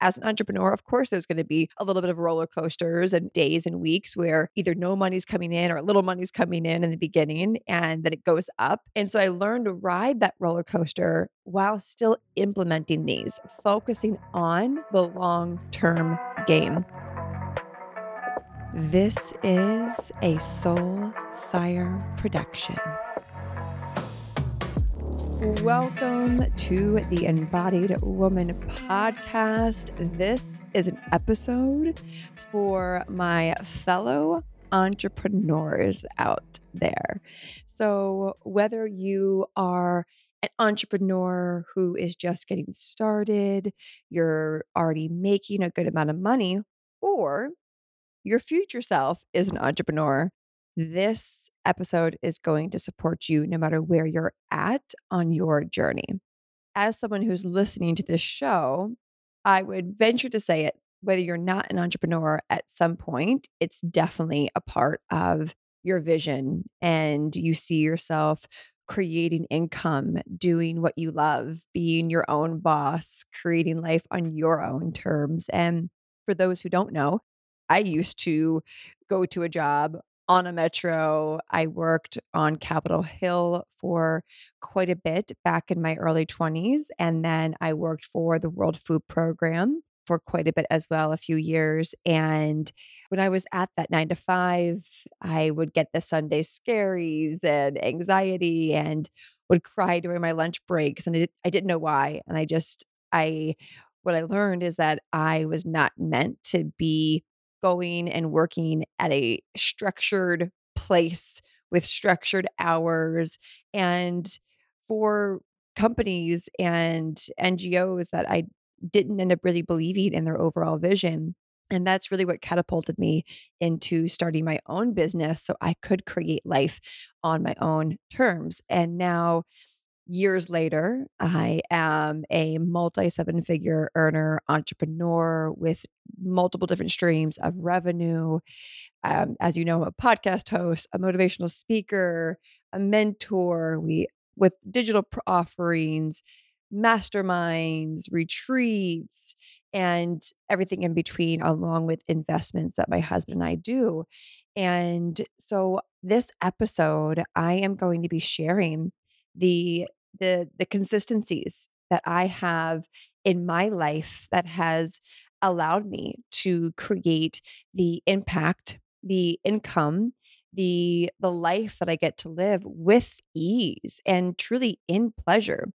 as an entrepreneur, of course, there's going to be a little bit of roller coasters and days and weeks where either no money's coming in or little money's coming in in the beginning and then it goes up. And so I learned to ride that roller coaster while still implementing these, focusing on the long term game. This is a Soul Fire production. Welcome to the Embodied Woman podcast. This is an episode for my fellow entrepreneurs out there. So, whether you are an entrepreneur who is just getting started, you're already making a good amount of money, or your future self is an entrepreneur this episode is going to support you no matter where you're at on your journey. As someone who's listening to this show, I would venture to say it whether you're not an entrepreneur at some point, it's definitely a part of your vision and you see yourself creating income, doing what you love, being your own boss, creating life on your own terms. And for those who don't know, I used to go to a job on a metro. I worked on Capitol Hill for quite a bit back in my early 20s. And then I worked for the World Food Program for quite a bit as well, a few years. And when I was at that nine to five, I would get the Sunday scaries and anxiety and would cry during my lunch breaks. And I, did, I didn't know why. And I just, I, what I learned is that I was not meant to be going and working at a structured place with structured hours and for companies and NGOs that I didn't end up really believing in their overall vision. And that's really what catapulted me into starting my own business so I could create life on my own terms. And now years later, I am a multi seven figure earner entrepreneur with multiple different streams of revenue. Um, as you know, I'm a podcast host, a motivational speaker, a mentor. We with digital offerings, masterminds, retreats, and everything in between, along with investments that my husband and I do. And so, this episode, I am going to be sharing the the the consistencies that I have in my life that has allowed me to create the impact, the income, the the life that I get to live with ease and truly in pleasure.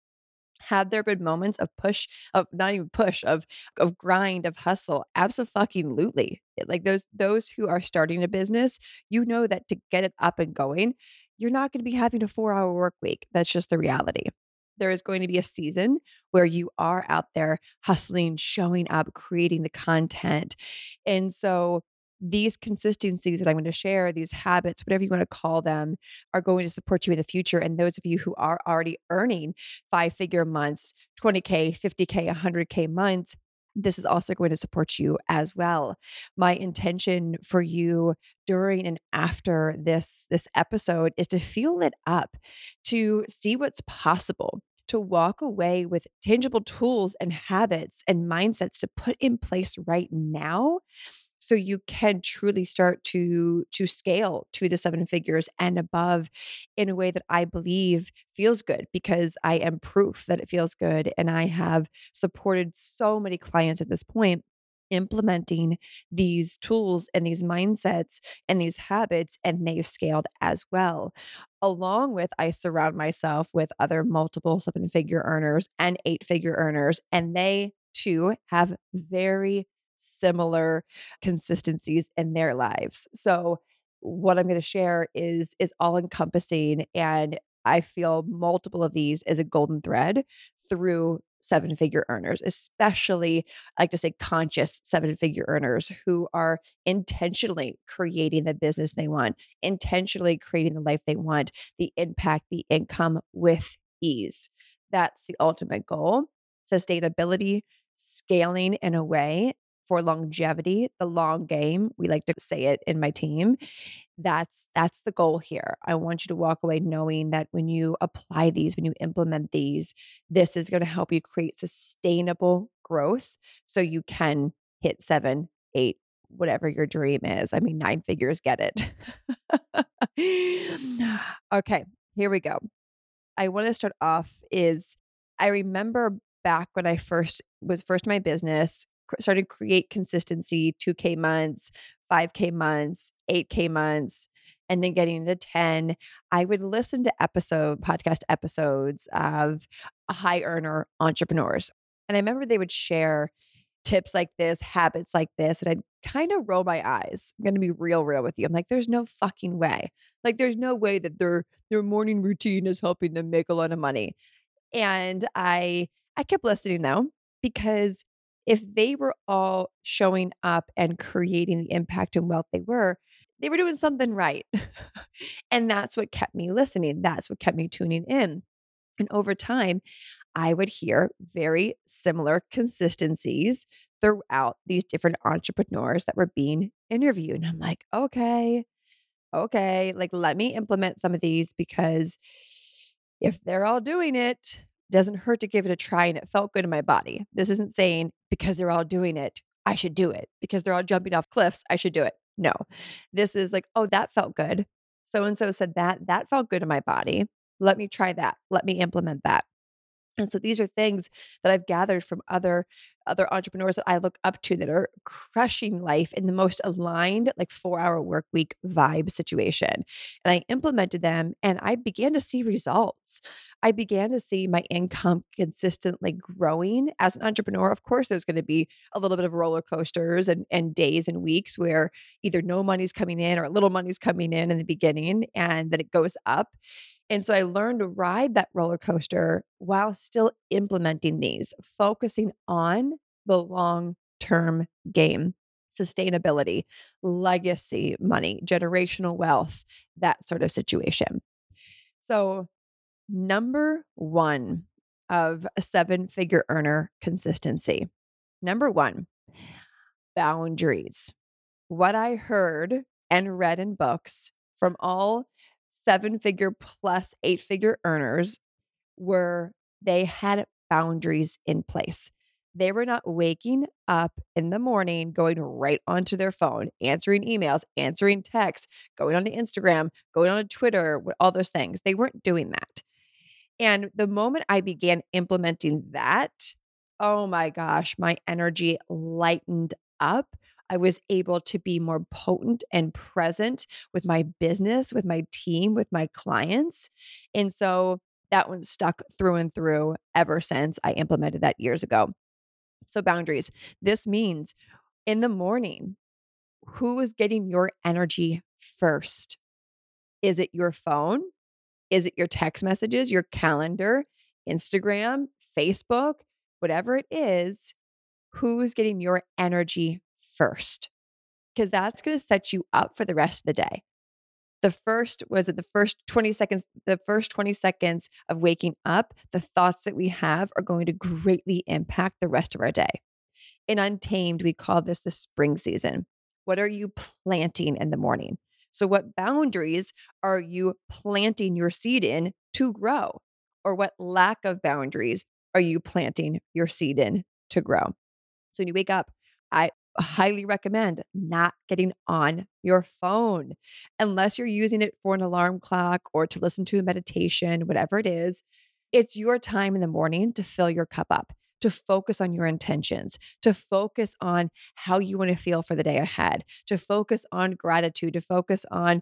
Had there been moments of push, of not even push, of of grind, of hustle? Absolutely. Like those those who are starting a business, you know that to get it up and going, you're not going to be having a four hour work week. That's just the reality. There is going to be a season where you are out there hustling, showing up, creating the content. And so these consistencies that I'm going to share, these habits, whatever you want to call them, are going to support you in the future. And those of you who are already earning five figure months, 20K, 50K, 100K months, this is also going to support you as well. My intention for you during and after this this episode is to feel it up, to see what's possible, to walk away with tangible tools and habits and mindsets to put in place right now so you can truly start to to scale to the seven figures and above in a way that i believe feels good because i am proof that it feels good and i have supported so many clients at this point implementing these tools and these mindsets and these habits and they've scaled as well. Along with i surround myself with other multiple seven figure earners and eight figure earners and they too have very similar consistencies in their lives. So what I'm going to share is is all encompassing and I feel multiple of these is a golden thread through seven figure earners, especially I like to say conscious seven figure earners who are intentionally creating the business they want, intentionally creating the life they want, the impact, the income with ease. That's the ultimate goal. Sustainability, scaling in a way for longevity, the long game. We like to say it in my team. That's that's the goal here. I want you to walk away knowing that when you apply these, when you implement these, this is going to help you create sustainable growth so you can hit 7, 8, whatever your dream is. I mean, nine figures get it. okay, here we go. I want to start off is I remember back when I first was first my business, started to create consistency, 2K months, 5K months, 8K months, and then getting into 10, I would listen to episode podcast episodes of high earner entrepreneurs. And I remember they would share tips like this, habits like this, and I'd kind of roll my eyes. I'm going to be real real with you. I'm like there's no fucking way. Like there's no way that their their morning routine is helping them make a lot of money. And I I kept listening though because if they were all showing up and creating the impact and wealth they were, they were doing something right. and that's what kept me listening. That's what kept me tuning in. And over time, I would hear very similar consistencies throughout these different entrepreneurs that were being interviewed. And I'm like, okay, okay, like let me implement some of these because if they're all doing it, doesn't hurt to give it a try and it felt good in my body. This isn't saying because they're all doing it, I should do it. Because they're all jumping off cliffs, I should do it. No. This is like, oh, that felt good. So and so said that. That felt good in my body. Let me try that. Let me implement that. And so these are things that I've gathered from other other entrepreneurs that I look up to that are crushing life in the most aligned like 4-hour work week vibe situation. And I implemented them and I began to see results. I began to see my income consistently growing as an entrepreneur. Of course, there's going to be a little bit of roller coasters and, and days and weeks where either no money's coming in or little money's coming in in the beginning and then it goes up. And so I learned to ride that roller coaster while still implementing these, focusing on the long term game, sustainability, legacy money, generational wealth, that sort of situation. So, number one of a seven figure earner consistency. Number one, boundaries. What I heard and read in books from all seven figure plus eight figure earners were they had boundaries in place. They were not waking up in the morning, going right onto their phone, answering emails, answering texts, going onto Instagram, going on to Twitter, all those things. They weren't doing that. And the moment I began implementing that, oh my gosh, my energy lightened up I was able to be more potent and present with my business, with my team, with my clients. And so that one stuck through and through ever since I implemented that years ago. So, boundaries. This means in the morning, who is getting your energy first? Is it your phone? Is it your text messages, your calendar, Instagram, Facebook, whatever it is? Who's getting your energy first because that's going to set you up for the rest of the day. The first was it the first 20 seconds, the first 20 seconds of waking up, the thoughts that we have are going to greatly impact the rest of our day. In Untamed, we call this the spring season. What are you planting in the morning? So, what boundaries are you planting your seed in to grow? Or what lack of boundaries are you planting your seed in to grow? So, when you wake up, I highly recommend not getting on your phone unless you're using it for an alarm clock or to listen to a meditation, whatever it is. It's your time in the morning to fill your cup up, to focus on your intentions, to focus on how you want to feel for the day ahead, to focus on gratitude, to focus on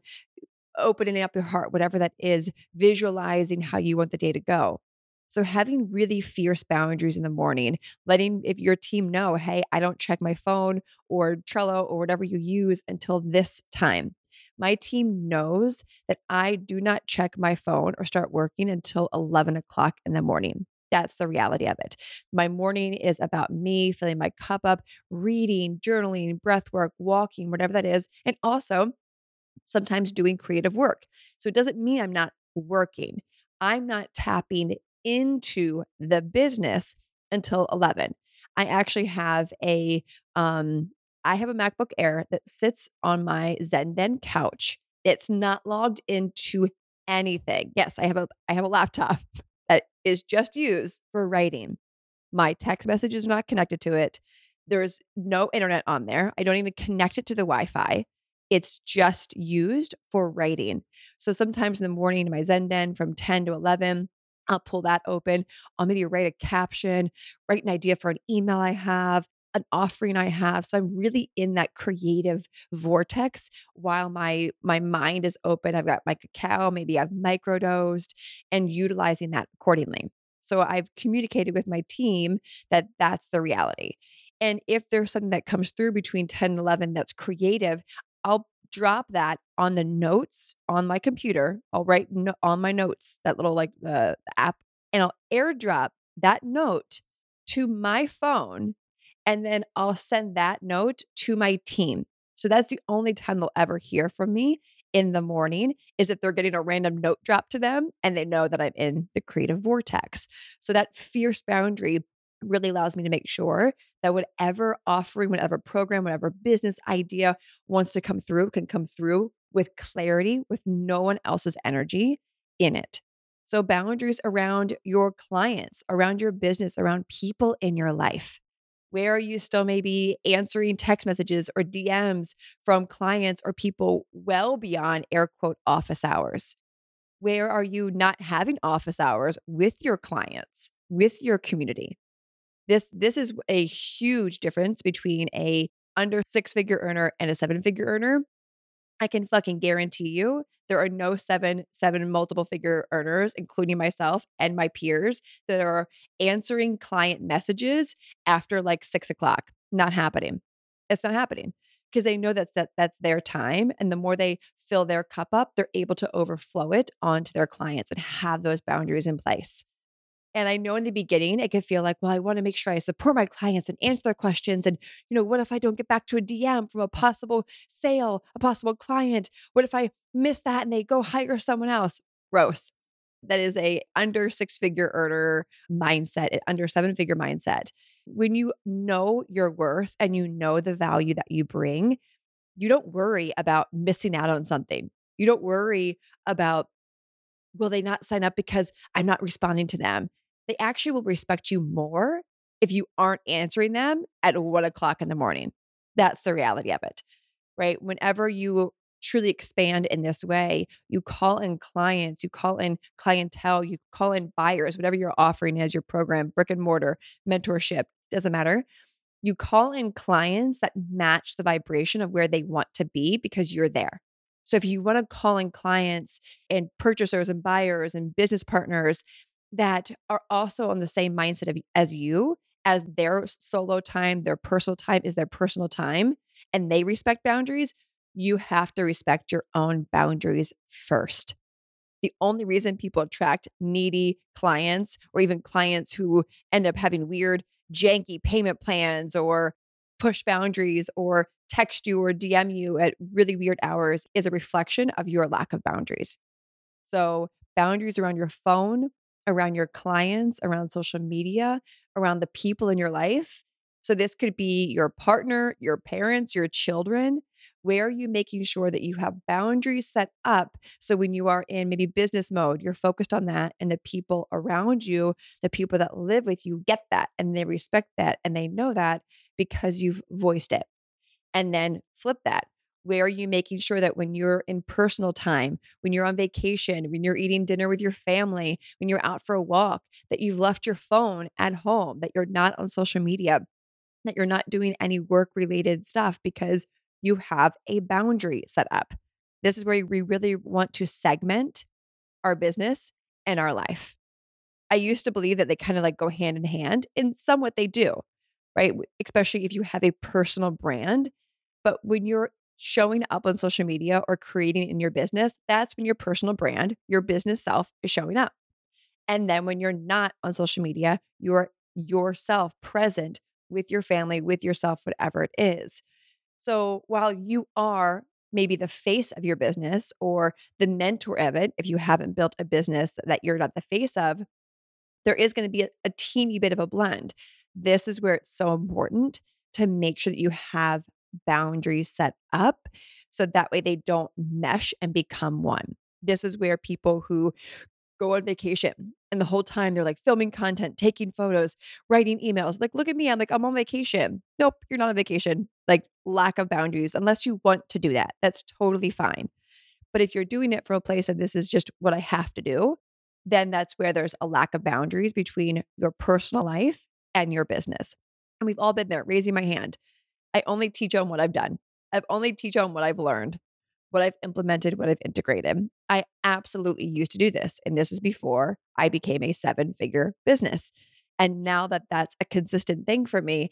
opening up your heart, whatever that is, visualizing how you want the day to go. So having really fierce boundaries in the morning, letting if your team know, hey, I don't check my phone or Trello or whatever you use until this time. My team knows that I do not check my phone or start working until 11 o'clock in the morning. That's the reality of it. My morning is about me filling my cup up, reading, journaling, breath work, walking, whatever that is. And also sometimes doing creative work. So it doesn't mean I'm not working. I'm not tapping into the business until 11. I actually have a um I have a MacBook Air that sits on my Zenden couch. It's not logged into anything. Yes, I have a I have a laptop that is just used for writing. My text message is not connected to it. There's no internet on there. I don't even connect it to the Wi-Fi. It's just used for writing. So sometimes in the morning in my Zenden from 10 to 11, I'll pull that open. I'll maybe write a caption, write an idea for an email I have, an offering I have. So I'm really in that creative vortex while my my mind is open. I've got my cacao, maybe I've microdosed and utilizing that accordingly. So I've communicated with my team that that's the reality. And if there's something that comes through between 10 and 11 that's creative, I'll drop that on the notes on my computer. I'll write no- on my notes, that little like uh, app, and I'll airdrop that note to my phone and then I'll send that note to my team. So that's the only time they'll ever hear from me in the morning is if they're getting a random note drop to them and they know that I'm in the creative vortex. So that fierce boundary really allows me to make sure that whatever offering, whatever program, whatever business idea wants to come through can come through with clarity, with no one else's energy in it. So, boundaries around your clients, around your business, around people in your life. Where are you still maybe answering text messages or DMs from clients or people well beyond air quote office hours? Where are you not having office hours with your clients, with your community? This this is a huge difference between a under six figure earner and a seven figure earner. I can fucking guarantee you there are no seven, seven multiple figure earners, including myself and my peers, that are answering client messages after like six o'clock. Not happening. It's not happening because they know that's that that's their time. And the more they fill their cup up, they're able to overflow it onto their clients and have those boundaries in place. And I know in the beginning, it could feel like, well, I want to make sure I support my clients and answer their questions. And, you know, what if I don't get back to a DM from a possible sale, a possible client? What if I miss that and they go hire someone else? Gross. That is a under six figure earner mindset, under seven figure mindset. When you know your worth and you know the value that you bring, you don't worry about missing out on something. You don't worry about will they not sign up because I'm not responding to them? They actually will respect you more if you aren't answering them at one o'clock in the morning. That's the reality of it, right? Whenever you truly expand in this way, you call in clients, you call in clientele, you call in buyers, whatever your offering is, your program, brick and mortar, mentorship, doesn't matter. You call in clients that match the vibration of where they want to be because you're there. So if you want to call in clients and purchasers and buyers and business partners that are also on the same mindset of, as you, as their solo time, their personal time is their personal time, and they respect boundaries, you have to respect your own boundaries first. The only reason people attract needy clients or even clients who end up having weird, janky payment plans or push boundaries or text you or DM you at really weird hours is a reflection of your lack of boundaries. So, boundaries around your phone, around your clients, around social media, around the people in your life. So, this could be your partner, your parents, your children. Where are you making sure that you have boundaries set up? So, when you are in maybe business mode, you're focused on that, and the people around you, the people that live with you, get that and they respect that and they know that because you've voiced it. And then flip that. Where are you making sure that when you're in personal time, when you're on vacation, when you're eating dinner with your family, when you're out for a walk, that you've left your phone at home, that you're not on social media, that you're not doing any work related stuff because you have a boundary set up? This is where we really want to segment our business and our life. I used to believe that they kind of like go hand in hand, and somewhat they do, right? Especially if you have a personal brand. But when you're showing up on social media or creating in your business, that's when your personal brand, your business self is showing up. And then when you're not on social media, you're yourself present with your family, with yourself, whatever it is. So while you are maybe the face of your business or the mentor of it, if you haven't built a business that you're not the face of, there is going to be a, teeny bit of a blend. This is where it's so important to make sure that you have boundaries set up so that way they don't mesh and become one. This is where people who go on vacation and the whole time they're like filming content, taking photos, writing emails. Like, look at me. I'm like, I'm on vacation. Nope, you're not on vacation. Like, lack of boundaries, unless you want to do that. That's totally fine. But if you're doing it from a place of this is just what I have to do, then that's where there's a lack of boundaries between your personal life and your business. And we've all been there, raising my hand. I only teach on what I've done. I've only teach on what I've learned, what I've implemented, what I've integrated. I absolutely used to do this. And this was before I became a seven figure business. And now that that's a consistent thing for me,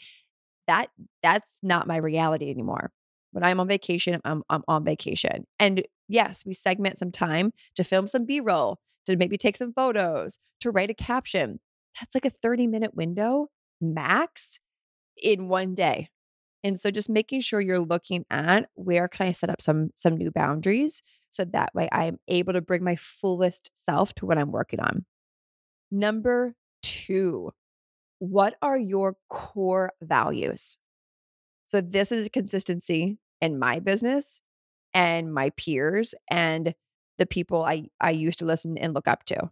that that's not my reality anymore. When I'm on vacation, I'm, I'm on vacation. And yes, we segment some time to film some B roll, to maybe take some photos, to write a caption. That's like a 30 minute window max in one day. And so just making sure you're looking at where can I set up some some new boundaries so that way I am able to bring my fullest self to what I'm working on. Number 2. What are your core values? So this is consistency in my business and my peers and the people I I used to listen and look up to.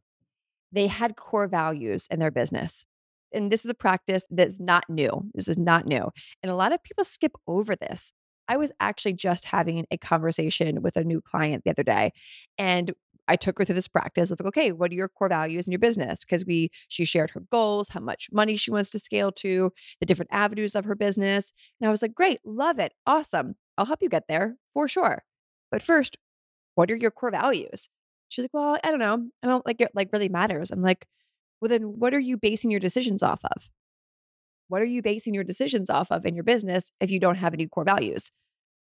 They had core values in their business and this is a practice that's not new. This is not new. And a lot of people skip over this. I was actually just having a conversation with a new client the other day and I took her through this practice of like, okay, what are your core values in your business? Because we she shared her goals, how much money she wants to scale to, the different avenues of her business. And I was like, great, love it. Awesome. I'll help you get there for sure. But first, what are your core values? She's like, well, I don't know. I don't like it like really matters. I'm like, well, then what are you basing your decisions off of? What are you basing your decisions off of in your business if you don't have any core values?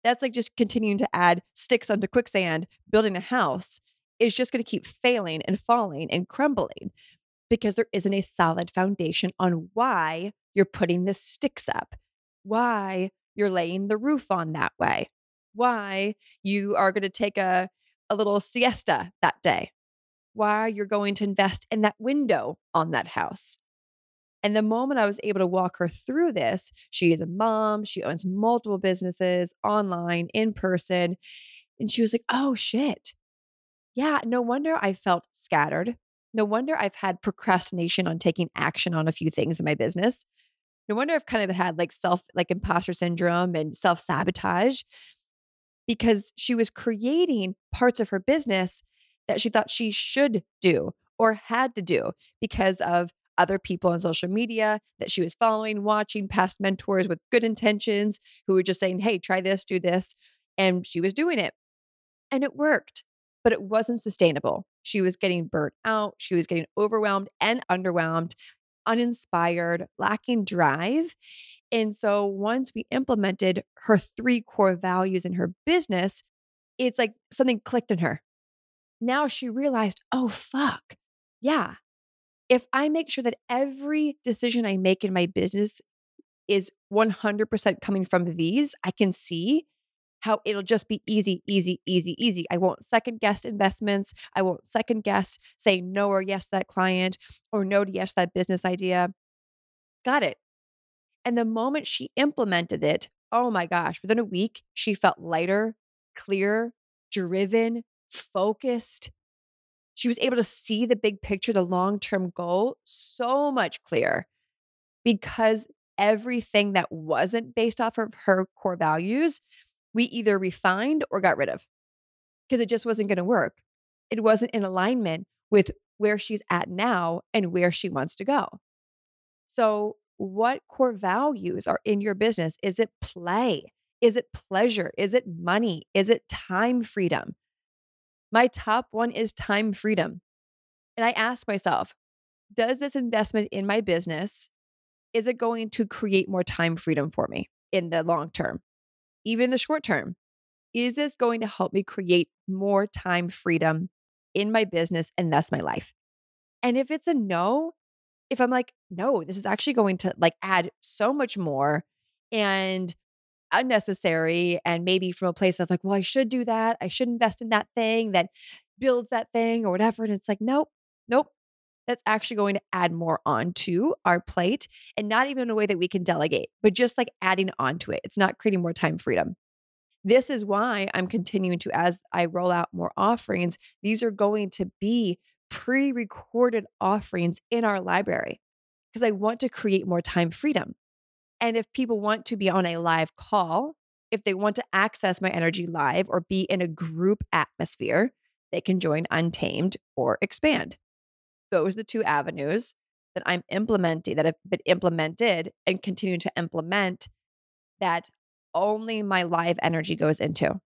That's like just continuing to add sticks onto quicksand, building a house is just going to keep failing and falling and crumbling because there isn't a solid foundation on why you're putting the sticks up, why you're laying the roof on that way, why you are going to take a, a little siesta that day why you're going to invest in that window on that house. And the moment I was able to walk her through this, she is a mom, she owns multiple businesses online, in person. And she was like, oh shit. Yeah, no wonder I felt scattered. No wonder I've had procrastination on taking action on a few things in my business. No wonder I've kind of had like self, like imposter syndrome and self sabotage because she was creating parts of her business that she thought she should do or had to do because of other people on social media that she was following, watching past mentors with good intentions who were just saying, hey, try this, do this. And she was doing it. And it worked, but it wasn't sustainable. She was getting burnt out. She was getting overwhelmed and underwhelmed, uninspired, lacking drive. And so once we implemented her three core values in her business, it's like something clicked in her now she realized, oh, fuck. Yeah. If I make sure that every decision I make in my business is 100% coming from these, I can see how it'll just be easy, easy, easy, easy. I won't second guess investments. I won't second guess say no or yes to that client or no to yes that business idea. Got it. And the moment she implemented it, oh my gosh, within a week, she felt lighter, clear, driven, focused. She was able to see the big picture, the long term goal so much clearer because everything that wasn't based off of her core values, we either refined or got rid of because it just wasn't going to work. It wasn't in alignment with where she's at now and where she wants to go. So, what core values are in your business? Is it play? Is it pleasure? Is it money? Is it time freedom? My top one is time freedom. And I ask myself, does this investment in my business is it going to create more time freedom for me in the long term? Even in the short term, is this going to help me create more time freedom in my business and thus my life? And if it's a no, if I'm like, no, this is actually going to like add so much more and unnecessary and maybe from a place of like, well, I should do that. I should invest in that thing that builds that thing or whatever. And it's like, nope, nope. that's actually going to add more onto our plate and not even in a way that we can delegate, but just like adding onto it. It's not creating more time freedom. This is why I'm continuing to, as I roll out more offerings, these are going to be pre recorded offerings in our library because I want to create more time freedom. And if people want to be on a live call, if they want to access my energy live or be in a group atmosphere, they can join Untamed or Expand. Those are the two avenues that I'm implementing, that have been implemented and continue to implement that only my live energy goes into.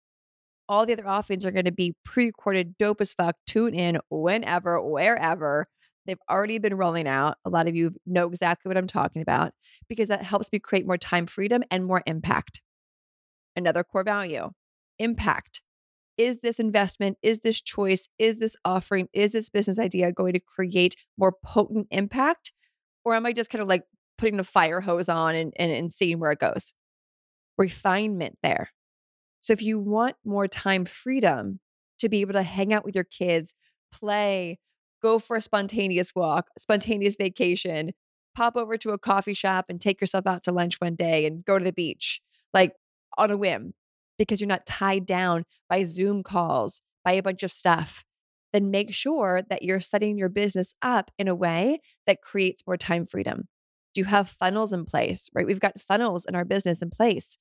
All the other offerings are going to be pre recorded, dope as fuck. Tune in whenever, wherever. They've already been rolling out. A lot of you know exactly what I'm talking about because that helps me create more time freedom and more impact. Another core value impact. Is this investment, is this choice, is this offering, is this business idea going to create more potent impact? Or am I just kind of like putting a fire hose on and, and, and seeing where it goes? Refinement there. So if you want more time freedom to be able to hang out with your kids, play, go for a spontaneous walk, spontaneous vacation, pop over to a coffee shop and take yourself out to lunch one day and go to the beach, like on a whim, because you're not tied down by Zoom calls, by a bunch of stuff, then make sure that you're setting your business up in a way that creates more time freedom. Do you have funnels in place, right? We've got funnels in our business in place.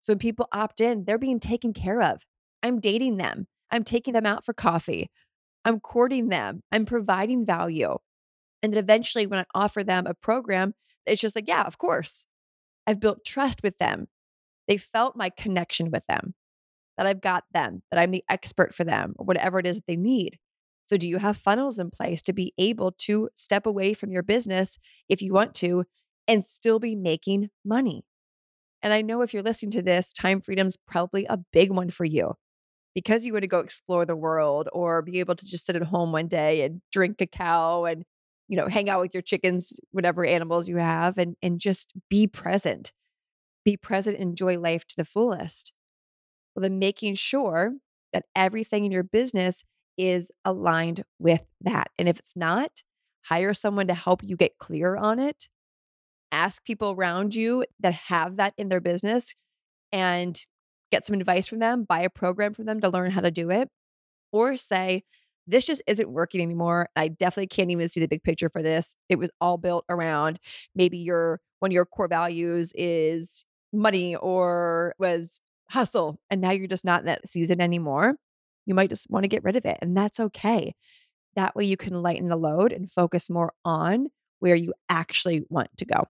So when people opt in, they're being taken care of. I'm dating them. I'm taking them out for coffee. I'm courting them. I'm providing value. And then eventually, when I offer them a program, it's just like, yeah, of course. I've built trust with them. They felt my connection with them, that I've got them, that I'm the expert for them, or whatever it is that they need. So, do you have funnels in place to be able to step away from your business if you want to and still be making money? And I know if you're listening to this, time freedom's probably a big one for you because you want to go explore the world or be able to just sit at home one day and drink cacao and you know hang out with your chickens whatever animals you have and and just be present. Be present enjoy life to the fullest. Well then making sure that everything in your business is aligned with that and if it's not hire someone to help you get clear on it. Ask people around you that have that in their business and get some advice from them, buy a program from them to learn how to do it, or say, this just isn't working anymore. I definitely can't even see the big picture for this. It was all built around maybe your one of your core values is money or was hustle, and now you're just not in that season anymore. You might just want to get rid of it, and that's okay. That way, you can lighten the load and focus more on where you actually want to go.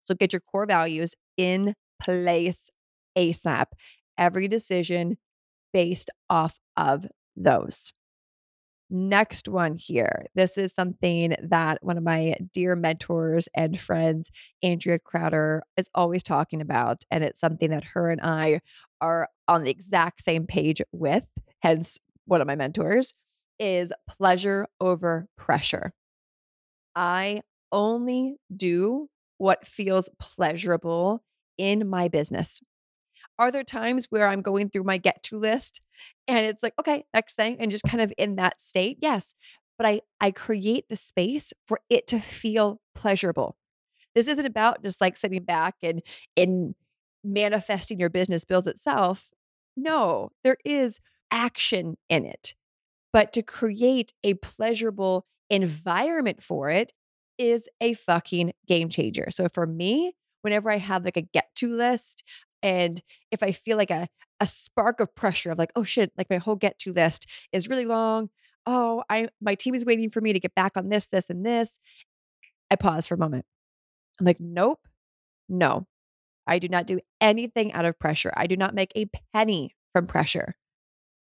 So, get your core values in place ASAP every decision based off of those. Next one here. This is something that one of my dear mentors and friends, Andrea Crowder, is always talking about. And it's something that her and I are on the exact same page with. Hence, one of my mentors is pleasure over pressure. I only do what feels pleasurable in my business. Are there times where I'm going through my get to list and it's like, okay, next thing, and just kind of in that state? Yes. But I, I create the space for it to feel pleasurable. This isn't about just like sitting back and, and manifesting your business builds itself. No, there is action in it. But to create a pleasurable environment for it is a fucking game changer. So for me, whenever I have like a get to list, and if I feel like a, a spark of pressure of like, oh shit, like my whole get to list is really long. Oh, I my team is waiting for me to get back on this, this, and this. I pause for a moment. I'm like, nope, no. I do not do anything out of pressure. I do not make a penny from pressure.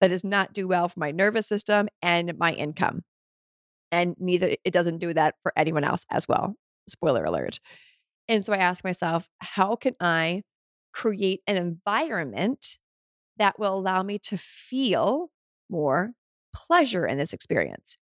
That does not do well for my nervous system and my income. And neither it doesn't do that for anyone else as well. Spoiler alert. And so I ask myself, how can I create an environment that will allow me to feel more pleasure in this experience.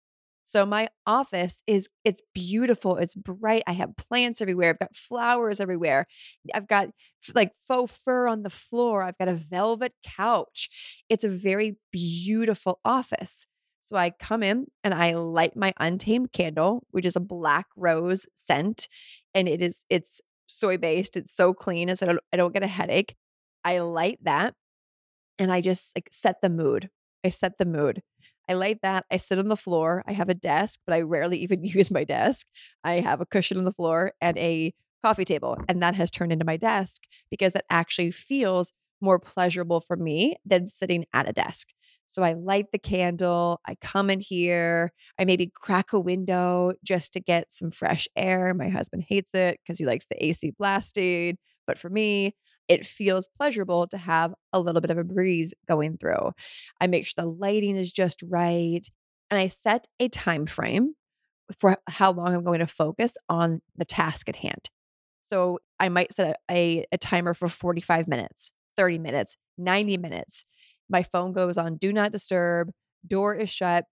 So my office is it's beautiful, it's bright. I have plants everywhere. I've got flowers everywhere. I've got like faux fur on the floor. I've got a velvet couch. It's a very beautiful office. So I come in and I light my untamed candle, which is a black rose scent. And it is, it's soy based. It's so clean. And so I don't, I don't get a headache. I light that and I just like set the mood. I set the mood. I light that. I sit on the floor. I have a desk, but I rarely even use my desk. I have a cushion on the floor and a coffee table. And that has turned into my desk because that actually feels more pleasurable for me than sitting at a desk. So I light the candle, I come in here, I maybe crack a window just to get some fresh air. My husband hates it because he likes the AC blasting. But for me, it feels pleasurable to have a little bit of a breeze going through. I make sure the lighting is just right. And I set a time frame for how long I'm going to focus on the task at hand. So I might set a, a, a timer for 45 minutes, 30 minutes, 90 minutes. My phone goes on do not disturb, door is shut,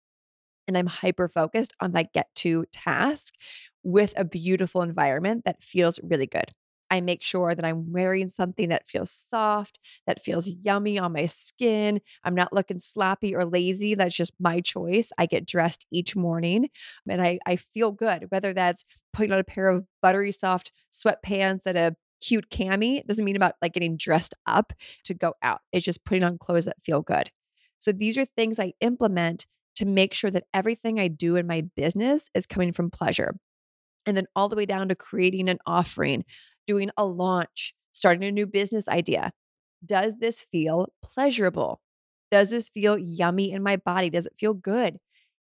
and I'm hyper focused on that get to task with a beautiful environment that feels really good. I make sure that I'm wearing something that feels soft, that feels yummy on my skin. I'm not looking sloppy or lazy. That's just my choice. I get dressed each morning and I, I feel good, whether that's putting on a pair of buttery soft sweatpants and a cute cami. It doesn't mean about like getting dressed up to go out. It's just putting on clothes that feel good. So these are things I implement to make sure that everything I do in my business is coming from pleasure. And then all the way down to creating an offering, doing a launch, starting a new business idea. Does this feel pleasurable? Does this feel yummy in my body? Does it feel good?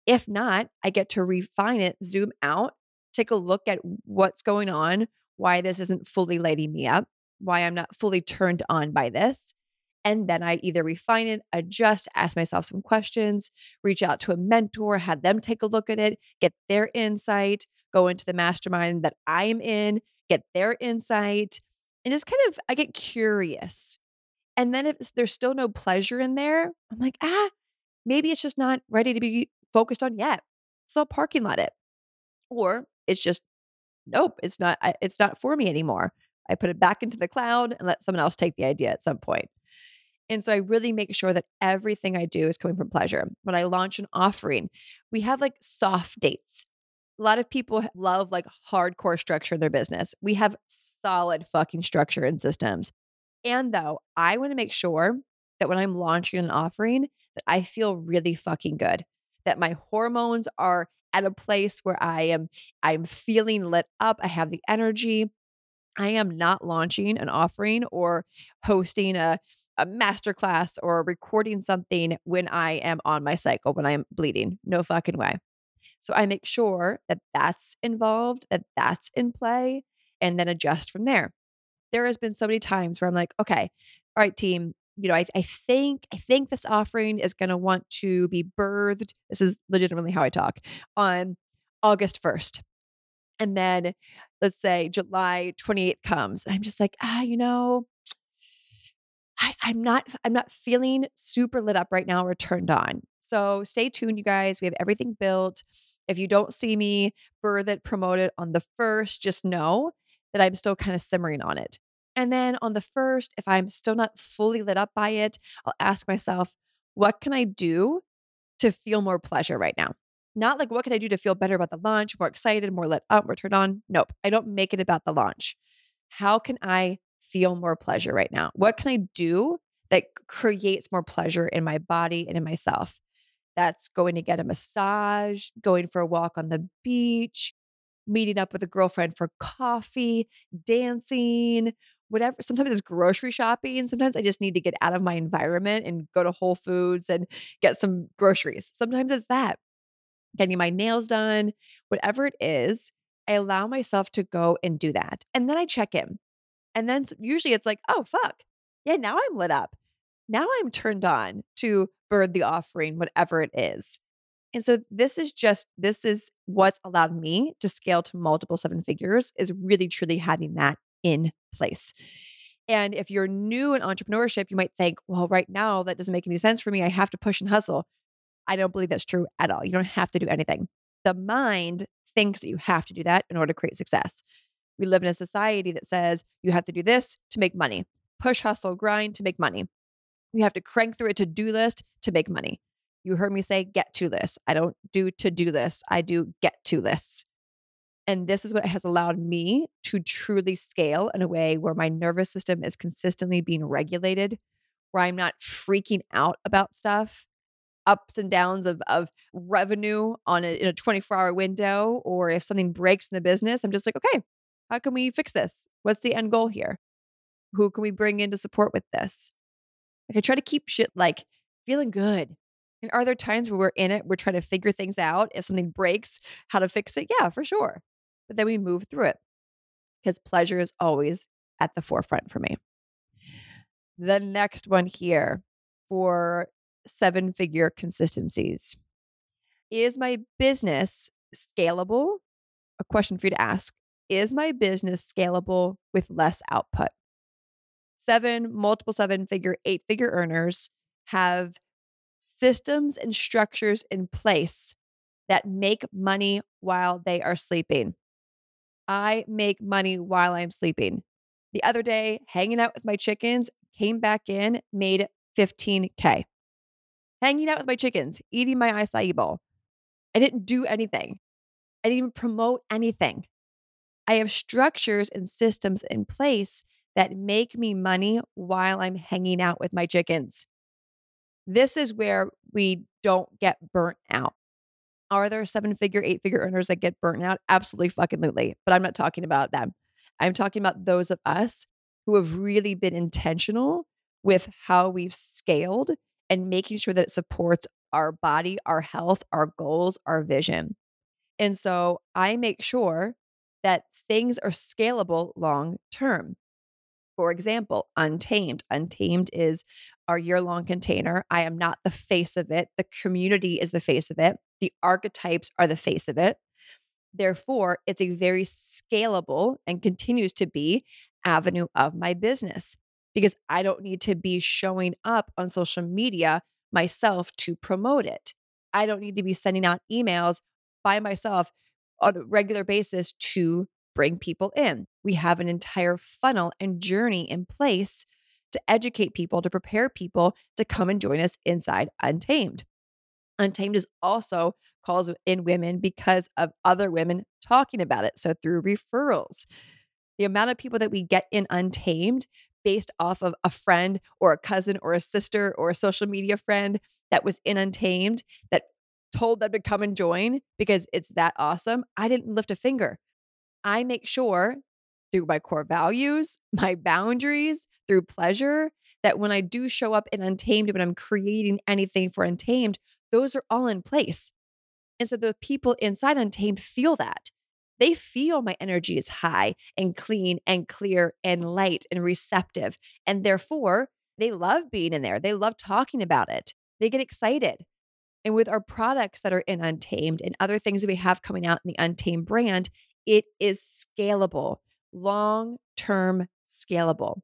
If not, I get to refine it, zoom out, take a look at what's going on, why this isn't fully lighting me up, why I'm not fully turned on by this. And then I either refine it, adjust, ask myself some questions, reach out to a mentor, have them take a look at it, get their insight, go into the mastermind that I'm in, get their insight, and just kind of, I get curious. And then if there's still no pleasure in there, I'm like, ah, maybe it's just not ready to be focused on yet. So I'll parking lot it. Or it's just, nope, it's not, it's not for me anymore. I put it back into the cloud and let someone else take the idea at some point. And so I really make sure that everything I do is coming from pleasure. When I launch an offering, we have like soft dates a lot of people love like hardcore structure in their business. We have solid fucking structure and systems. And though I want to make sure that when I'm launching an offering, that I feel really fucking good, that my hormones are at a place where I am I'm feeling lit up, I have the energy. I am not launching an offering or hosting a a masterclass or recording something when I am on my cycle, when I am bleeding. No fucking way. So I make sure that that's involved, that that's in play, and then adjust from there. There has been so many times where I'm like, okay, all right, team, you know, I, I think I think this offering is going to want to be birthed. This is legitimately how I talk on August 1st. And then let's say July 28th comes. And I'm just like, ah, you know, I, I'm not I'm not feeling super lit up right now or turned on. So stay tuned, you guys. We have everything built. If you don't see me birth it, promote it on the first, just know that I'm still kind of simmering on it. And then on the first, if I'm still not fully lit up by it, I'll ask myself, what can I do to feel more pleasure right now? Not like what can I do to feel better about the launch, more excited, more lit up, more turned on. Nope. I don't make it about the launch. How can I feel more pleasure right now? What can I do that creates more pleasure in my body and in myself? That's going to get a massage, going for a walk on the beach, meeting up with a girlfriend for coffee, dancing, whatever. Sometimes it's grocery shopping. Sometimes I just need to get out of my environment and go to Whole Foods and get some groceries. Sometimes it's that. Getting my nails done, whatever it is, I allow myself to go and do that. And then I check in. And then usually it's like, oh, fuck. Yeah, now I'm lit up. Now I'm turned on to bird the offering, whatever it is. And so this is just, this is what's allowed me to scale to multiple seven figures is really truly having that in place. And if you're new in entrepreneurship, you might think, well, right now that doesn't make any sense for me. I have to push and hustle. I don't believe that's true at all. You don't have to do anything. The mind thinks that you have to do that in order to create success. We live in a society that says you have to do this to make money, push, hustle, grind to make money. You have to crank through a to do list to make money. You heard me say get to this. I don't do to do this. I do get to this. And this is what has allowed me to truly scale in a way where my nervous system is consistently being regulated, where I'm not freaking out about stuff, ups and downs of, of revenue on a, in a 24 hour window, or if something breaks in the business, I'm just like, okay, how can we fix this? What's the end goal here? Who can we bring in to support with this? Like I try to keep shit like feeling good. And are there times where we're in it, we're trying to figure things out? If something breaks, how to fix it? Yeah, for sure but then we move through it because pleasure is always at the forefront for me. The next one here for seven figure consistencies is my business scalable? A question for you to ask Is my business scalable with less output? Seven, multiple seven figure, eight figure earners have systems and structures in place that make money while they are sleeping. I make money while I'm sleeping. The other day, hanging out with my chickens, came back in, made 15K. Hanging out with my chickens, eating my acai bowl. I didn't do anything. I didn't even promote anything. I have structures and systems in place that make me money while I'm hanging out with my chickens. This is where we don't get burnt out. Are there seven figure, eight figure earners that get burnt out? Absolutely fucking lutely. But I'm not talking about them. I'm talking about those of us who have really been intentional with how we've scaled and making sure that it supports our body, our health, our goals, our vision. And so I make sure that things are scalable long term. For example, Untamed. Untamed is our year long container. I am not the face of it, the community is the face of it. The archetypes are the face of it. Therefore, it's a very scalable and continues to be avenue of my business because I don't need to be showing up on social media myself to promote it. I don't need to be sending out emails by myself on a regular basis to bring people in. We have an entire funnel and journey in place to educate people, to prepare people to come and join us inside Untamed. Untamed is also calls in women because of other women talking about it. So through referrals, the amount of people that we get in Untamed based off of a friend or a cousin or a sister or a social media friend that was in Untamed that told them to come and join because it's that awesome. I didn't lift a finger. I make sure through my core values, my boundaries, through pleasure, that when I do show up in Untamed, when I'm creating anything for Untamed, those are all in place. And so the people inside Untamed feel that. They feel my energy is high and clean and clear and light and receptive. And therefore, they love being in there. They love talking about it. They get excited. And with our products that are in Untamed and other things that we have coming out in the Untamed brand, it is scalable, long term scalable.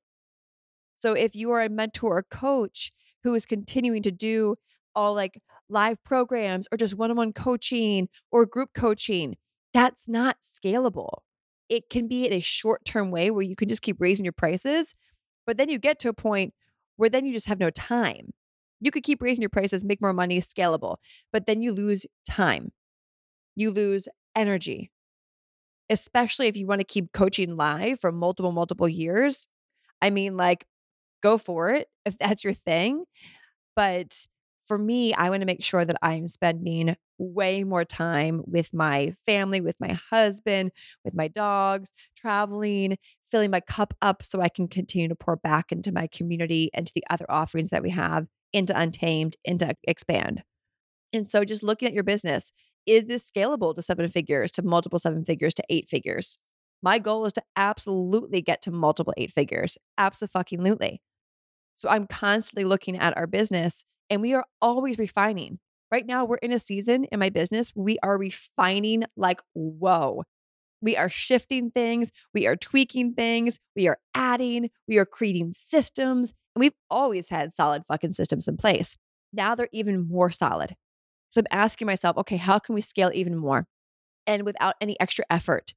So if you are a mentor or coach who is continuing to do all like live programs or just one on one coaching or group coaching, that's not scalable. It can be in a short term way where you can just keep raising your prices, but then you get to a point where then you just have no time. You could keep raising your prices, make more money, scalable, but then you lose time. You lose energy, especially if you want to keep coaching live for multiple, multiple years. I mean, like, go for it if that's your thing. But for me, I want to make sure that I'm spending way more time with my family, with my husband, with my dogs, traveling, filling my cup up so I can continue to pour back into my community and to the other offerings that we have, into Untamed, into Expand. And so just looking at your business, is this scalable to seven figures, to multiple seven figures, to eight figures? My goal is to absolutely get to multiple eight figures. Absolutely. So I'm constantly looking at our business and we are always refining. Right now, we're in a season in my business we are refining like, whoa. We are shifting things, we are tweaking things, we are adding, we are creating systems. And we've always had solid fucking systems in place. Now they're even more solid. So I'm asking myself, okay, how can we scale even more and without any extra effort?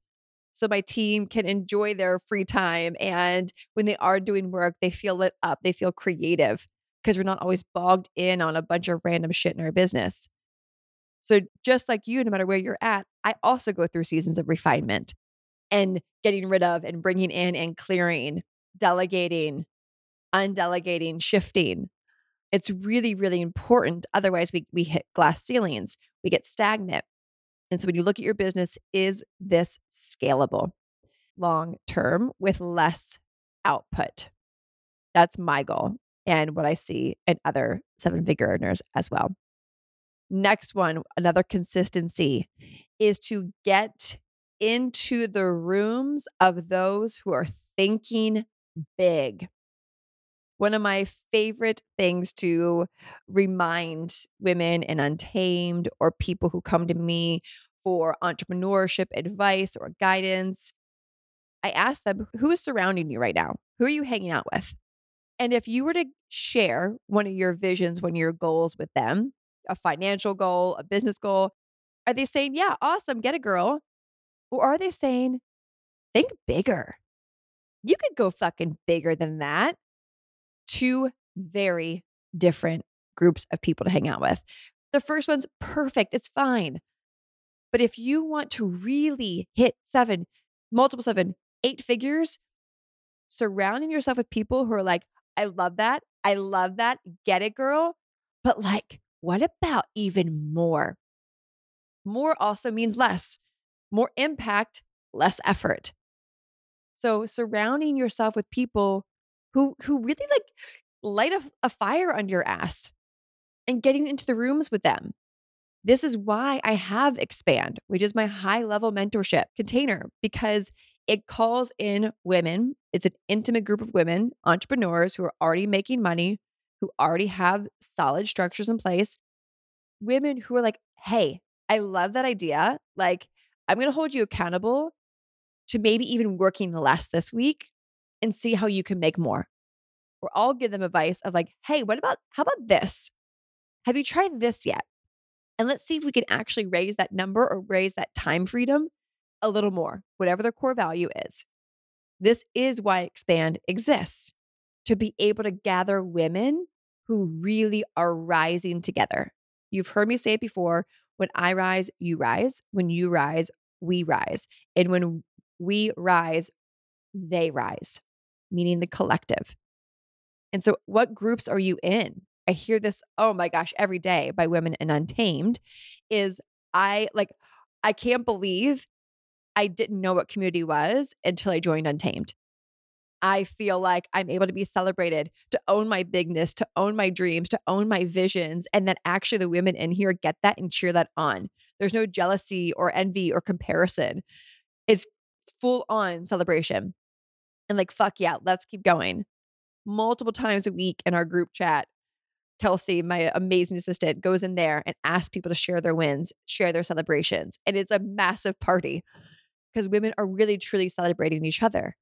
So my team can enjoy their free time. And when they are doing work, they feel lit up, they feel creative because we're not always bogged in on a bunch of random shit in our business. So, just like you, no matter where you're at, I also go through seasons of refinement and getting rid of and bringing in and clearing, delegating, undelegating, shifting. It's really, really important. Otherwise, we, we hit glass ceilings, we get stagnant. And so, when you look at your business, is this scalable long term with less output? That's my goal and what I see in other seven figure earners as well. Next one, another consistency is to get into the rooms of those who are thinking big. One of my favorite things to remind women in Untamed or people who come to me for entrepreneurship advice or guidance, I ask them, who is surrounding you right now? Who are you hanging out with? And if you were to share one of your visions, one of your goals with them, a financial goal, a business goal, are they saying, yeah, awesome, get a girl? Or are they saying, think bigger? You could go fucking bigger than that. Two very different groups of people to hang out with. The first one's perfect, it's fine. But if you want to really hit seven, multiple seven, eight figures, surrounding yourself with people who are like, I love that. I love that. Get it, girl. But like, what about even more? More also means less, more impact, less effort. So surrounding yourself with people who who really like light a, a fire under your ass and getting into the rooms with them. This is why I have Expand, which is my high level mentorship container, because it calls in women. It's an intimate group of women, entrepreneurs who are already making money, who already have solid structures in place, women who are like, hey, I love that idea. Like, I'm going to hold you accountable to maybe even working less this week and see how you can make more. Or I'll give them advice of like, hey, what about, how about this? Have you tried this yet? And let's see if we can actually raise that number or raise that time freedom a little more, whatever their core value is. This is why Expand exists to be able to gather women who really are rising together. You've heard me say it before when I rise, you rise. When you rise, we rise. And when we rise, they rise, meaning the collective. And so, what groups are you in? I hear this, oh my gosh, every day by women in Untamed is I like, I can't believe I didn't know what community was until I joined Untamed. I feel like I'm able to be celebrated, to own my bigness, to own my dreams, to own my visions, and that actually the women in here get that and cheer that on. There's no jealousy or envy or comparison. It's full on celebration. And like, fuck yeah, let's keep going. Multiple times a week in our group chat, Kelsey, my amazing assistant, goes in there and asks people to share their wins, share their celebrations. And it's a massive party because women are really truly celebrating each other.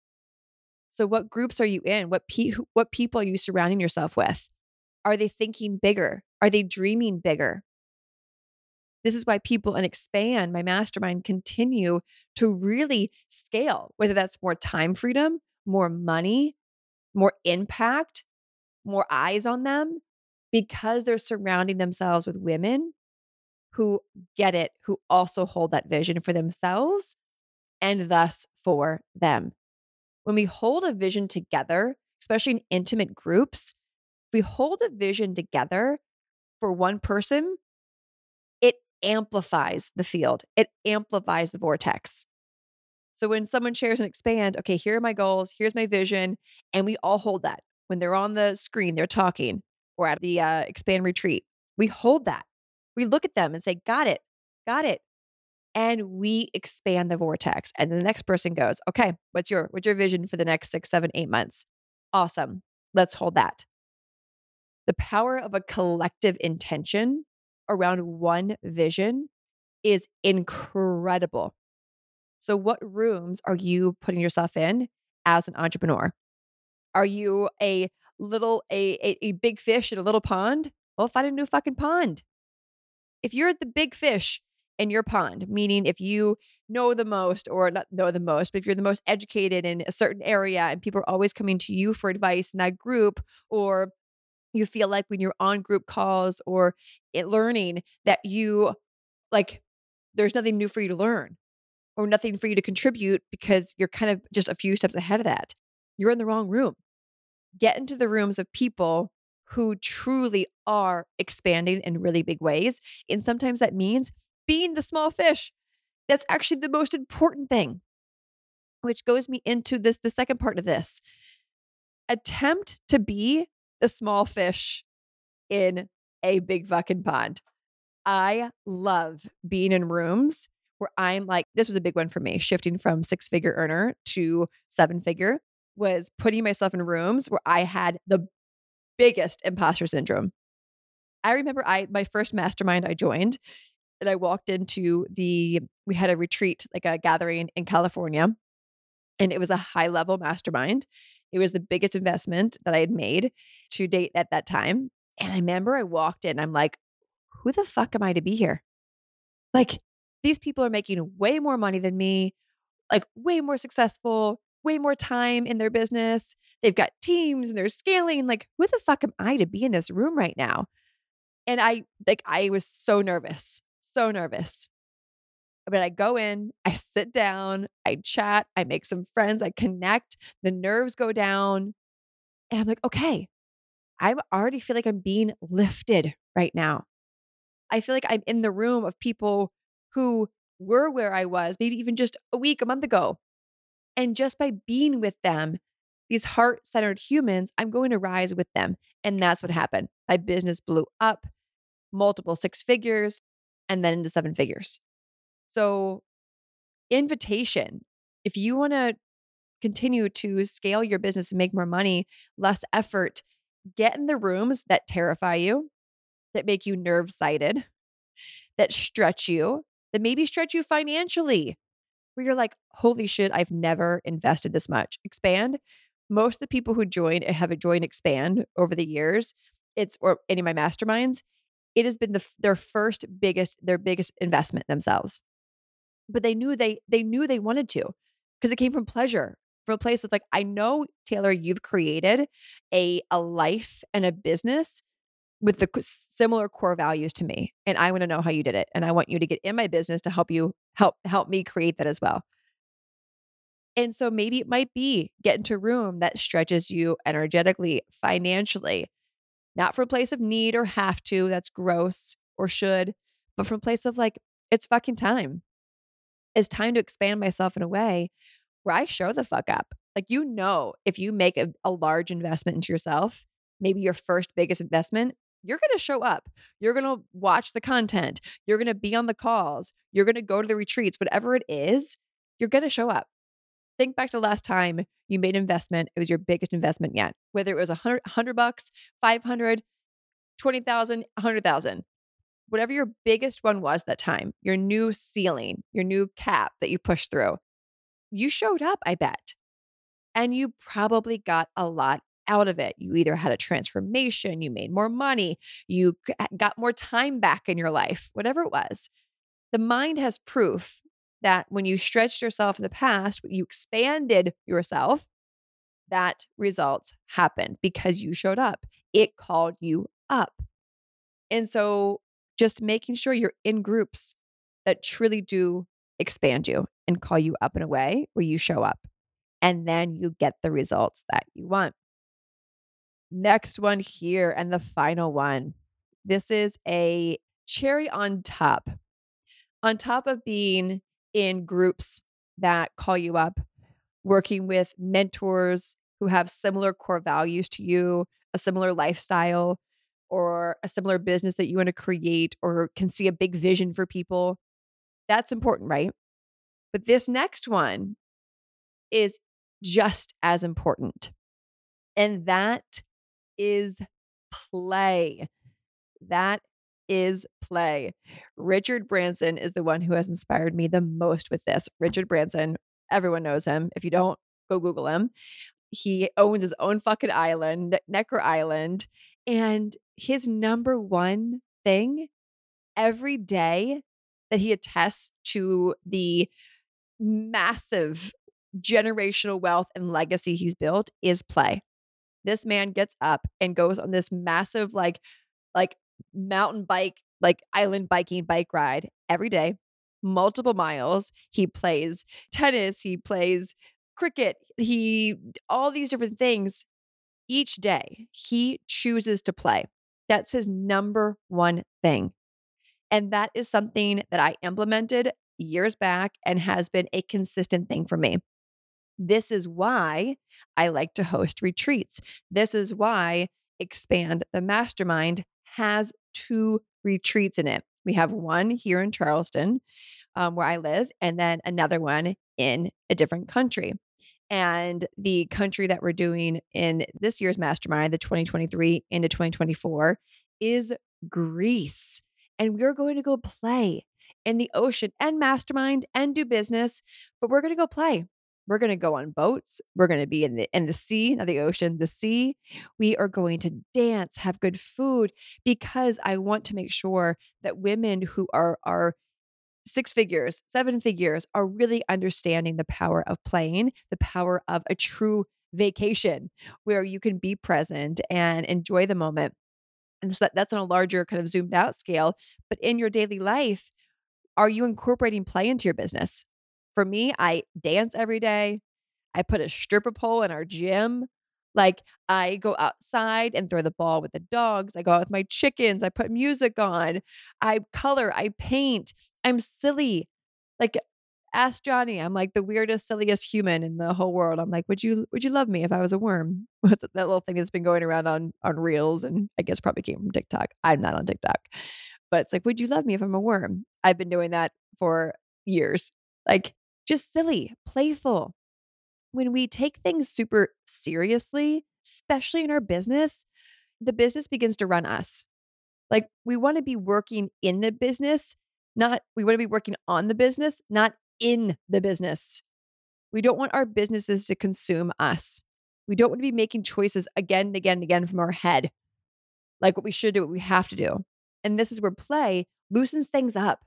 So what groups are you in? What pe- what people are you surrounding yourself with? Are they thinking bigger? Are they dreaming bigger? This is why people and expand my mastermind continue to really scale, whether that's more time freedom, more money, more impact, more eyes on them, because they're surrounding themselves with women who get it, who also hold that vision for themselves and thus for them. When we hold a vision together, especially in intimate groups, if we hold a vision together for one person, it amplifies the field, it amplifies the vortex. So when someone shares and expand, okay, here are my goals, here's my vision, and we all hold that. When they're on the screen, they're talking, or at the uh, expand retreat, we hold that. We look at them and say, got it, got it and we expand the vortex. And the next person goes, okay, what's your what's your vision for the next six, seven, eight months? Awesome. Let's hold that. The power of a collective intention around one vision is incredible. So, what rooms are you putting yourself in as an entrepreneur? Are you a little a, a, a big fish in a little pond? Well, find a new fucking pond. If you're the big fish in your pond, meaning if you know the most or not know the most, but if you're the most educated in a certain area and people are always coming to you for advice in that group or You feel like when you're on group calls or learning that you like there's nothing new for you to learn or nothing for you to contribute because you're kind of just a few steps ahead of that. You're in the wrong room. Get into the rooms of people who truly are expanding in really big ways. And sometimes that means being the small fish. That's actually the most important thing, which goes me into this the second part of this. Attempt to be the small fish in a big fucking pond. I love being in rooms where I'm like, this was a big one for me, shifting from six figure earner to seven figure was putting myself in rooms where I had the biggest imposter syndrome. I remember I my first mastermind I joined and I walked into the we had a retreat like a gathering in California and it was a high level mastermind. It was the biggest investment that I had made to date at that time. And I remember I walked in I'm like who the fuck am I to be here? Like these people are making way more money than me, like way more successful, way more time in their business. They've got teams and they're scaling. Like, who the fuck am I to be in this room right now? And I like I was so nervous, so nervous. But I go in, I sit down, I chat, I make some friends, I connect, the nerves go down. And I'm like, okay, I already feel like I'm being lifted right now. I feel like I'm in the room of people who were where I was, maybe even just a week, a month ago. And just by being with them, these heart centered humans, I'm going to rise with them. And that's what happened. My business blew up, multiple six figures, and then into seven figures. So, invitation if you want to continue to scale your business and make more money, less effort, get in the rooms that terrify you, that make you nerve sighted, that stretch you, that maybe stretch you financially, where you're like, holy shit, I've never invested this much. Expand. Most of the people who join eh, have joined Expand over the years, it's or any of my masterminds, it has been the their first biggest, their biggest investment themselves. But they knew they they knew they wanted to because it came from pleasure, from a place of like, I know, Taylor, you've created a a life and a business with the similar core values to me and i want to know how you did it and i want you to get in my business to help you help help me create that as well. And so maybe it might be get into a room that stretches you energetically financially not from a place of need or have to that's gross or should but from a place of like it's fucking time. It's time to expand myself in a way where i show the fuck up. Like you know if you make a, a large investment into yourself maybe your first biggest investment you're going to show up. You're going to watch the content. You're going to be on the calls. You're going to go to the retreats, whatever it is, you're going to show up. Think back to the last time you made an investment. It was your biggest investment yet, whether it was a hundred, hundred bucks, 500, 20,000, 100,000, whatever your biggest one was that time, your new ceiling, your new cap that you pushed through. You showed up, I bet. And you probably got a lot out of it. You either had a transformation, you made more money, you got more time back in your life, whatever it was. The mind has proof that when you stretched yourself in the past, you expanded yourself, that results happened because you showed up. It called you up. And so just making sure you're in groups that truly do expand you and call you up in a way where you show up. And then you get the results that you want. Next one here, and the final one. This is a cherry on top. On top of being in groups that call you up, working with mentors who have similar core values to you, a similar lifestyle, or a similar business that you want to create, or can see a big vision for people. That's important, right? But this next one is just as important. And that is play. That is play. Richard Branson is the one who has inspired me the most with this. Richard Branson, everyone knows him. If you don't, go Google him. He owns his own fucking island, Necker Island. And his number one thing every day that he attests to the massive generational wealth and legacy he's built is play. This man gets up and goes on this massive, like, like mountain bike, like island biking bike ride every day, multiple miles. He plays tennis, he plays cricket, he all these different things each day. He chooses to play. That's his number one thing. And that is something that I implemented years back and has been a consistent thing for me. This is why I like to host retreats. This is why Expand the Mastermind has two retreats in it. We have one here in Charleston, um, where I live, and then another one in a different country. And the country that we're doing in this year's mastermind, the 2023 into 2024, is Greece. And we're going to go play in the ocean and mastermind and do business, but we're going to go play. We're going to go on boats. We're going to be in the in the sea, not the ocean, the sea. We are going to dance, have good food because I want to make sure that women who are are six figures, seven figures are really understanding the power of playing, the power of a true vacation where you can be present and enjoy the moment. And so that, that's on a larger kind of zoomed out scale. But in your daily life, are you incorporating play into your business? For me, I dance every day. I put a stripper pole in our gym. Like I go outside and throw the ball with the dogs. I go out with my chickens. I put music on. I color. I paint. I'm silly. Like ask Johnny. I'm like the weirdest, silliest human in the whole world. I'm like, would you would you love me if I was a worm? That little thing that's been going around on on reels and I guess probably came from TikTok. I'm not on TikTok. But it's like, would you love me if I'm a worm? I've been doing that for years. Like just silly, playful. When we take things super seriously, especially in our business, the business begins to run us. Like we want to be working in the business, not we want to be working on the business, not in the business. We don't want our businesses to consume us. We don't want to be making choices again and again and again from our head, like what we should do, what we have to do. And this is where play loosens things up.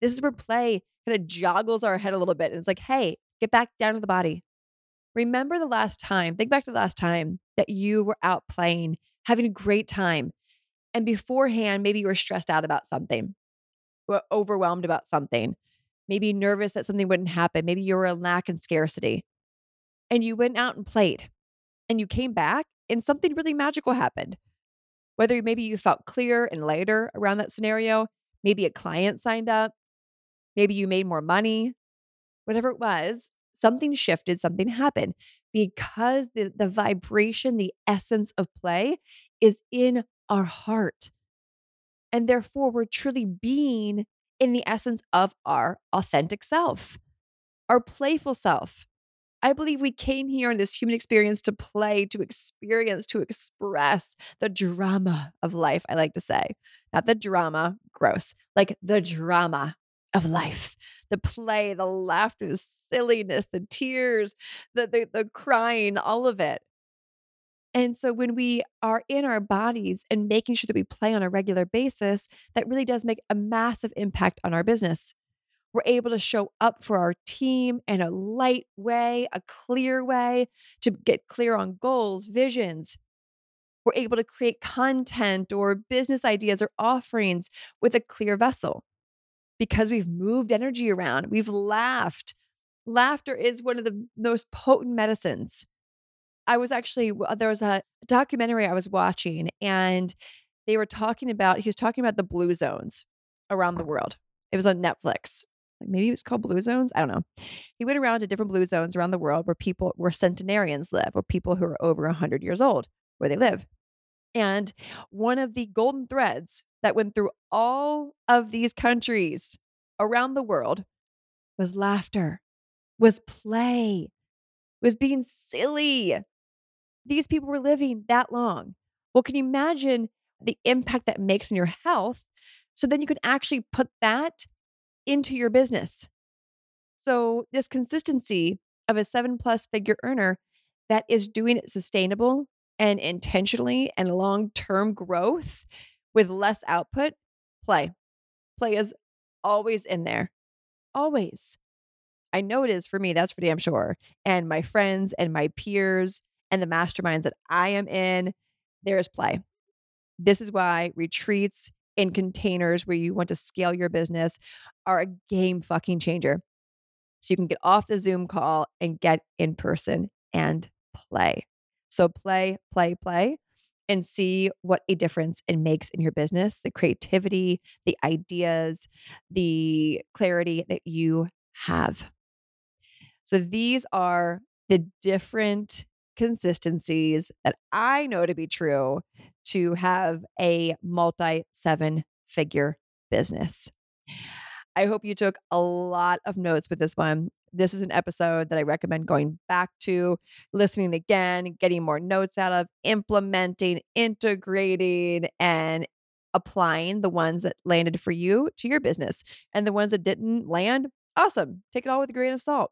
This is where play kind of joggles our head a little bit. And it's like, hey, get back down to the body. Remember the last time, think back to the last time that you were out playing, having a great time. And beforehand, maybe you were stressed out about something, or overwhelmed about something, maybe nervous that something wouldn't happen. Maybe you were in lack and scarcity. And you went out and played and you came back and something really magical happened. Whether maybe you felt clear and lighter around that scenario, maybe a client signed up, Maybe you made more money, whatever it was, something shifted, something happened because the, the vibration, the essence of play is in our heart. And therefore, we're truly being in the essence of our authentic self, our playful self. I believe we came here in this human experience to play, to experience, to express the drama of life, I like to say. Not the drama, gross, like the drama of life. The play the laughter the silliness the tears the, the the crying all of it. And so when we are in our bodies and making sure that we play on a regular basis that really does make a massive impact on our business. We're able to show up for our team in a light way a clear way to get clear on goals visions. We're able to create content or business ideas or offerings with a clear vessel because we've moved energy around, we've laughed. Laughter is one of the most potent medicines. I was actually, there was a documentary I was watching, and they were talking about, he was talking about the blue zones around the world. It was on Netflix. Like maybe it was called Blue Zones. I don't know. He went around to different blue zones around the world where people, where centenarians live, or people who are over 100 years old, where they live. And one of the golden threads that went through all of these countries around the world was laughter, was play, was being silly. These people were living that long. Well, can you imagine the impact that makes in your health? So then you can actually put that into your business. So, this consistency of a seven plus figure earner that is doing it sustainable and intentionally and long term growth with less output, play. Play is always in there. Always. I know it is for me. That's for damn sure. And my friends and my peers and the masterminds that I am in, there's play. This is why retreats in containers where you want to scale your business are a game fucking changer. So you can get off the Zoom call and get in person and play. So play, play, play and see what a difference it makes in your business, the creativity, the ideas, the clarity that you have. So these are the different consistencies that I know to be true to have a multi seven figure business. I hope you took a lot of notes with this one. This is an episode that I recommend going back to, listening again, getting more notes out of, implementing, integrating, and applying the ones that landed for you to your business. And the ones that didn't land, awesome. Take it all with a grain of salt.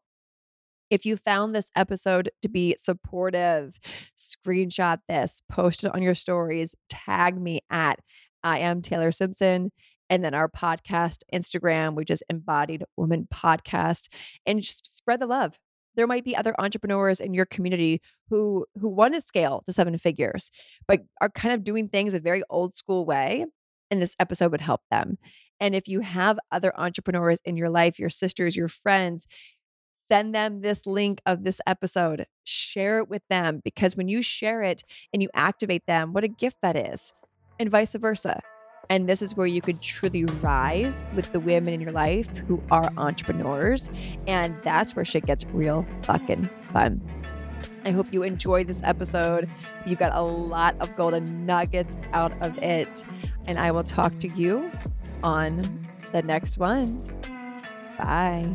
If you found this episode to be supportive, screenshot this, post it on your stories, tag me at I am Taylor Simpson. And then our podcast, Instagram, we just embodied woman podcast and just spread the love. There might be other entrepreneurs in your community who who want to scale to seven figures, but are kind of doing things a very old school way. And this episode would help them. And if you have other entrepreneurs in your life, your sisters, your friends, send them this link of this episode. Share it with them because when you share it and you activate them, what a gift that is, and vice versa. And this is where you could truly rise with the women in your life who are entrepreneurs. And that's where shit gets real fucking fun. I hope you enjoyed this episode. You got a lot of golden nuggets out of it. And I will talk to you on the next one. Bye.